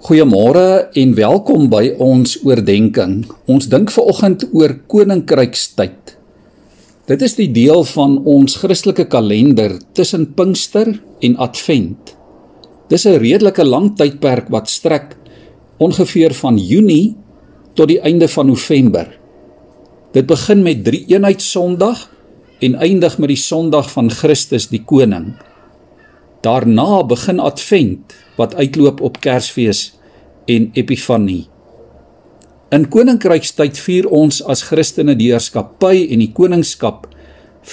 Goeiemôre en welkom by ons oordeenking. Ons dink veraloggend oor koninkrykstyd. Dit is die deel van ons Christelike kalender tussen Pinkster en Advent. Dis 'n redelike lang tydperk wat strek ongeveer van Junie tot die einde van November. Dit begin met Drie Eenheid Sondag en eindig met die Sondag van Christus die Koning. Daarna begin Advent wat uitloop op Kersfees en Epifanie. In koninkrykstyd vier ons as Christene die heerskappy en die koningskap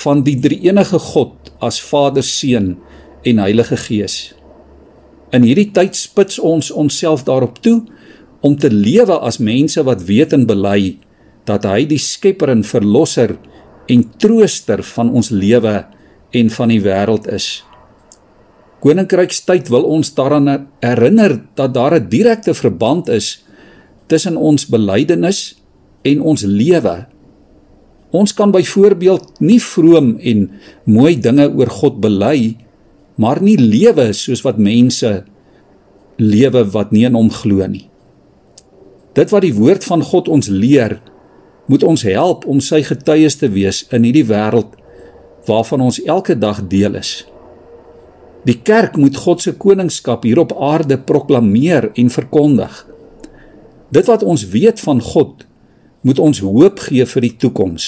van die Drie-enige God as Vader, Seun en Heilige Gees. In hierdie tyd spits ons onsself daarop toe om te lewe as mense wat weet en bely dat hy die skepper en verlosser en trooster van ons lewe en van die wêreld is. Koninkrykstyd wil ons daaraan herinner dat daar 'n direkte verband is tussen ons belydenis en ons lewe. Ons kan byvoorbeeld nie vroom en mooi dinge oor God bely, maar nie lewe soos wat mense lewe wat nie in hom glo nie. Dit wat die woord van God ons leer, moet ons help om sy getuies te wees in hierdie wêreld waarvan ons elke dag deel is. Die kerk moet God se koningskap hier op aarde proklameer en verkondig. Dit wat ons weet van God, moet ons hoop gee vir die toekoms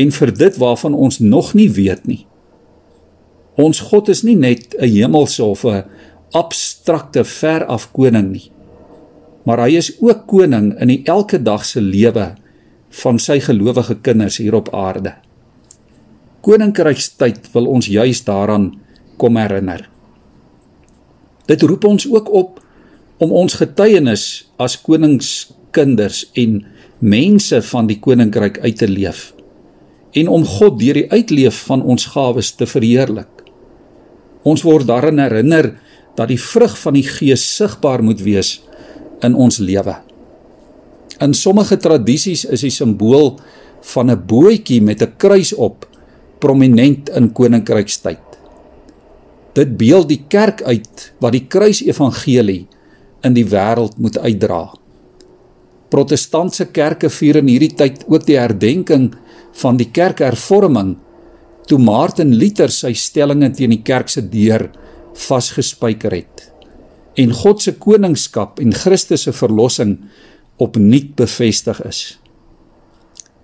en vir dit waarvan ons nog nie weet nie. Ons God is nie net 'n hemelse of 'n abstrakte ver af koning nie. Maar hy is ook koning in die elke dag se lewe van sy gelowige kinders hier op aarde. Koninkrykstyd wil ons juis daaraan kom herinner. Dit roep ons ook op om ons getuienis as koningskinders en mense van die koninkryk uit te leef en om God deur die uitleef van ons gawes te verheerlik. Ons word daarin herinner dat die vrug van die Gees sigbaar moet wees in ons lewe. In sommige tradisies is die simbool van 'n bootjie met 'n kruis op prominent in koninkrykstyd. Dit beeld die kerk uit wat die kruisevangelie in die wêreld moet uitdra. Protestantse kerke vier in hierdie tyd ook die herdenking van die kerkhervorming toe Martin Luther sy stellings teen die kerk se deur vasgespijker het en God se koningskap en Christus se verlossing opnuut bevestig is.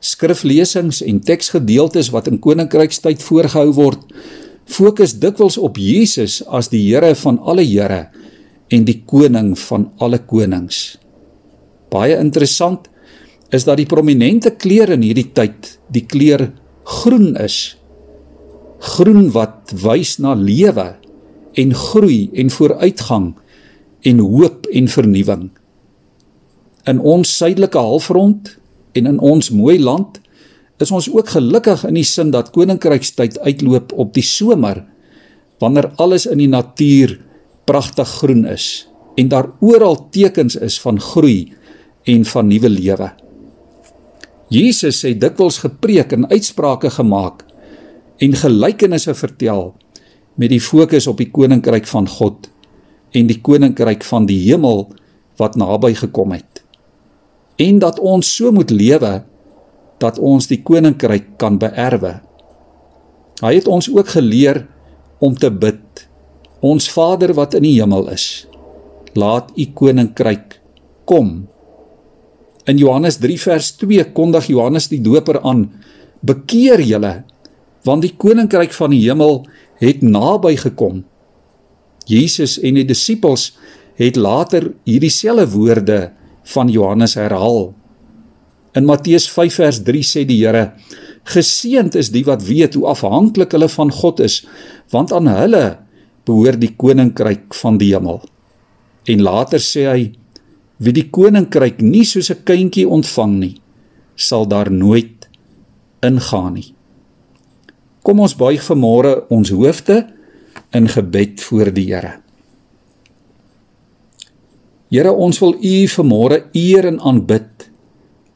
Skriflesings en teksgedeeltes wat in koninkrykstyd voorgehou word, fokus dikwels op Jesus as die Here van alle Here en die koning van alle konings. Baie interessant is dat die prominente kleur in hierdie tyd die kleur groen is. Groen wat wys na lewe en groei en vooruitgang en hoop en vernuwing. In ons suidelike halfrond en in ons mooi land is ons ook gelukkig in die sin dat koninkrykstyd uitloop op die somer wanneer alles in die natuur pragtig groen is en daar oral tekens is van groei en van nuwe lewe. Jesus het dikwels gepreek en uitsprake gemaak en gelykenisse vertel met die fokus op die koninkryk van God en die koninkryk van die hemel wat naby gekom het. En dat ons so moet lewe dat ons die koninkryk kan beerwe. Hy het ons ook geleer om te bid. Ons Vader wat in die hemel is, laat u koninkryk kom. In Johannes 3 vers 2 kondig Johannes die Doper aan: Bekeer julle, want die koninkryk van die hemel het naby gekom. Jesus en die disippels het later hierdie selfde woorde van Johannes herhaal. In Matteus 5 vers 3 sê die Here: Geseënd is die wat weet hoe afhanklik hulle van God is, want aan hulle behoort die koninkryk van die hemel. En later sê hy: Wie die koninkryk nie soos 'n kindjie ontvang nie, sal daar nooit ingaan nie. Kom ons buig vanmôre ons hoofde in gebed voor die Here. Here, ons wil U vanmôre eer en aanbid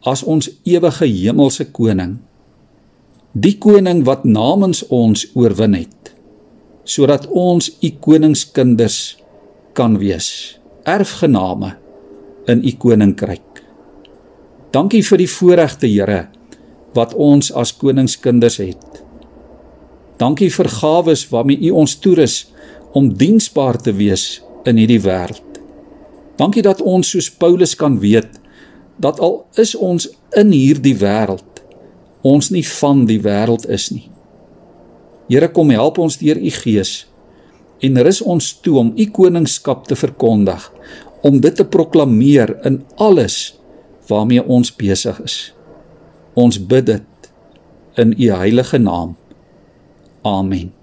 as ons ewige hemelse koning die koning wat namens ons oorwin het sodat ons u koningskinders kan wees erfgename in u koninkryk. Dankie vir die voorregte Here wat ons as koningskinders het. Dankie vir gawes waarmee u ons toerus om diensbaar te wees in hierdie wêreld. Dankie dat ons soos Paulus kan weet dat al is ons in hierdie wêreld, ons nie van die wêreld is nie. Here kom help ons deur u Gees en rus ons toe om u koningskap te verkondig, om dit te proklameer in alles waarmee ons besig is. Ons bid dit in u heilige naam. Amen.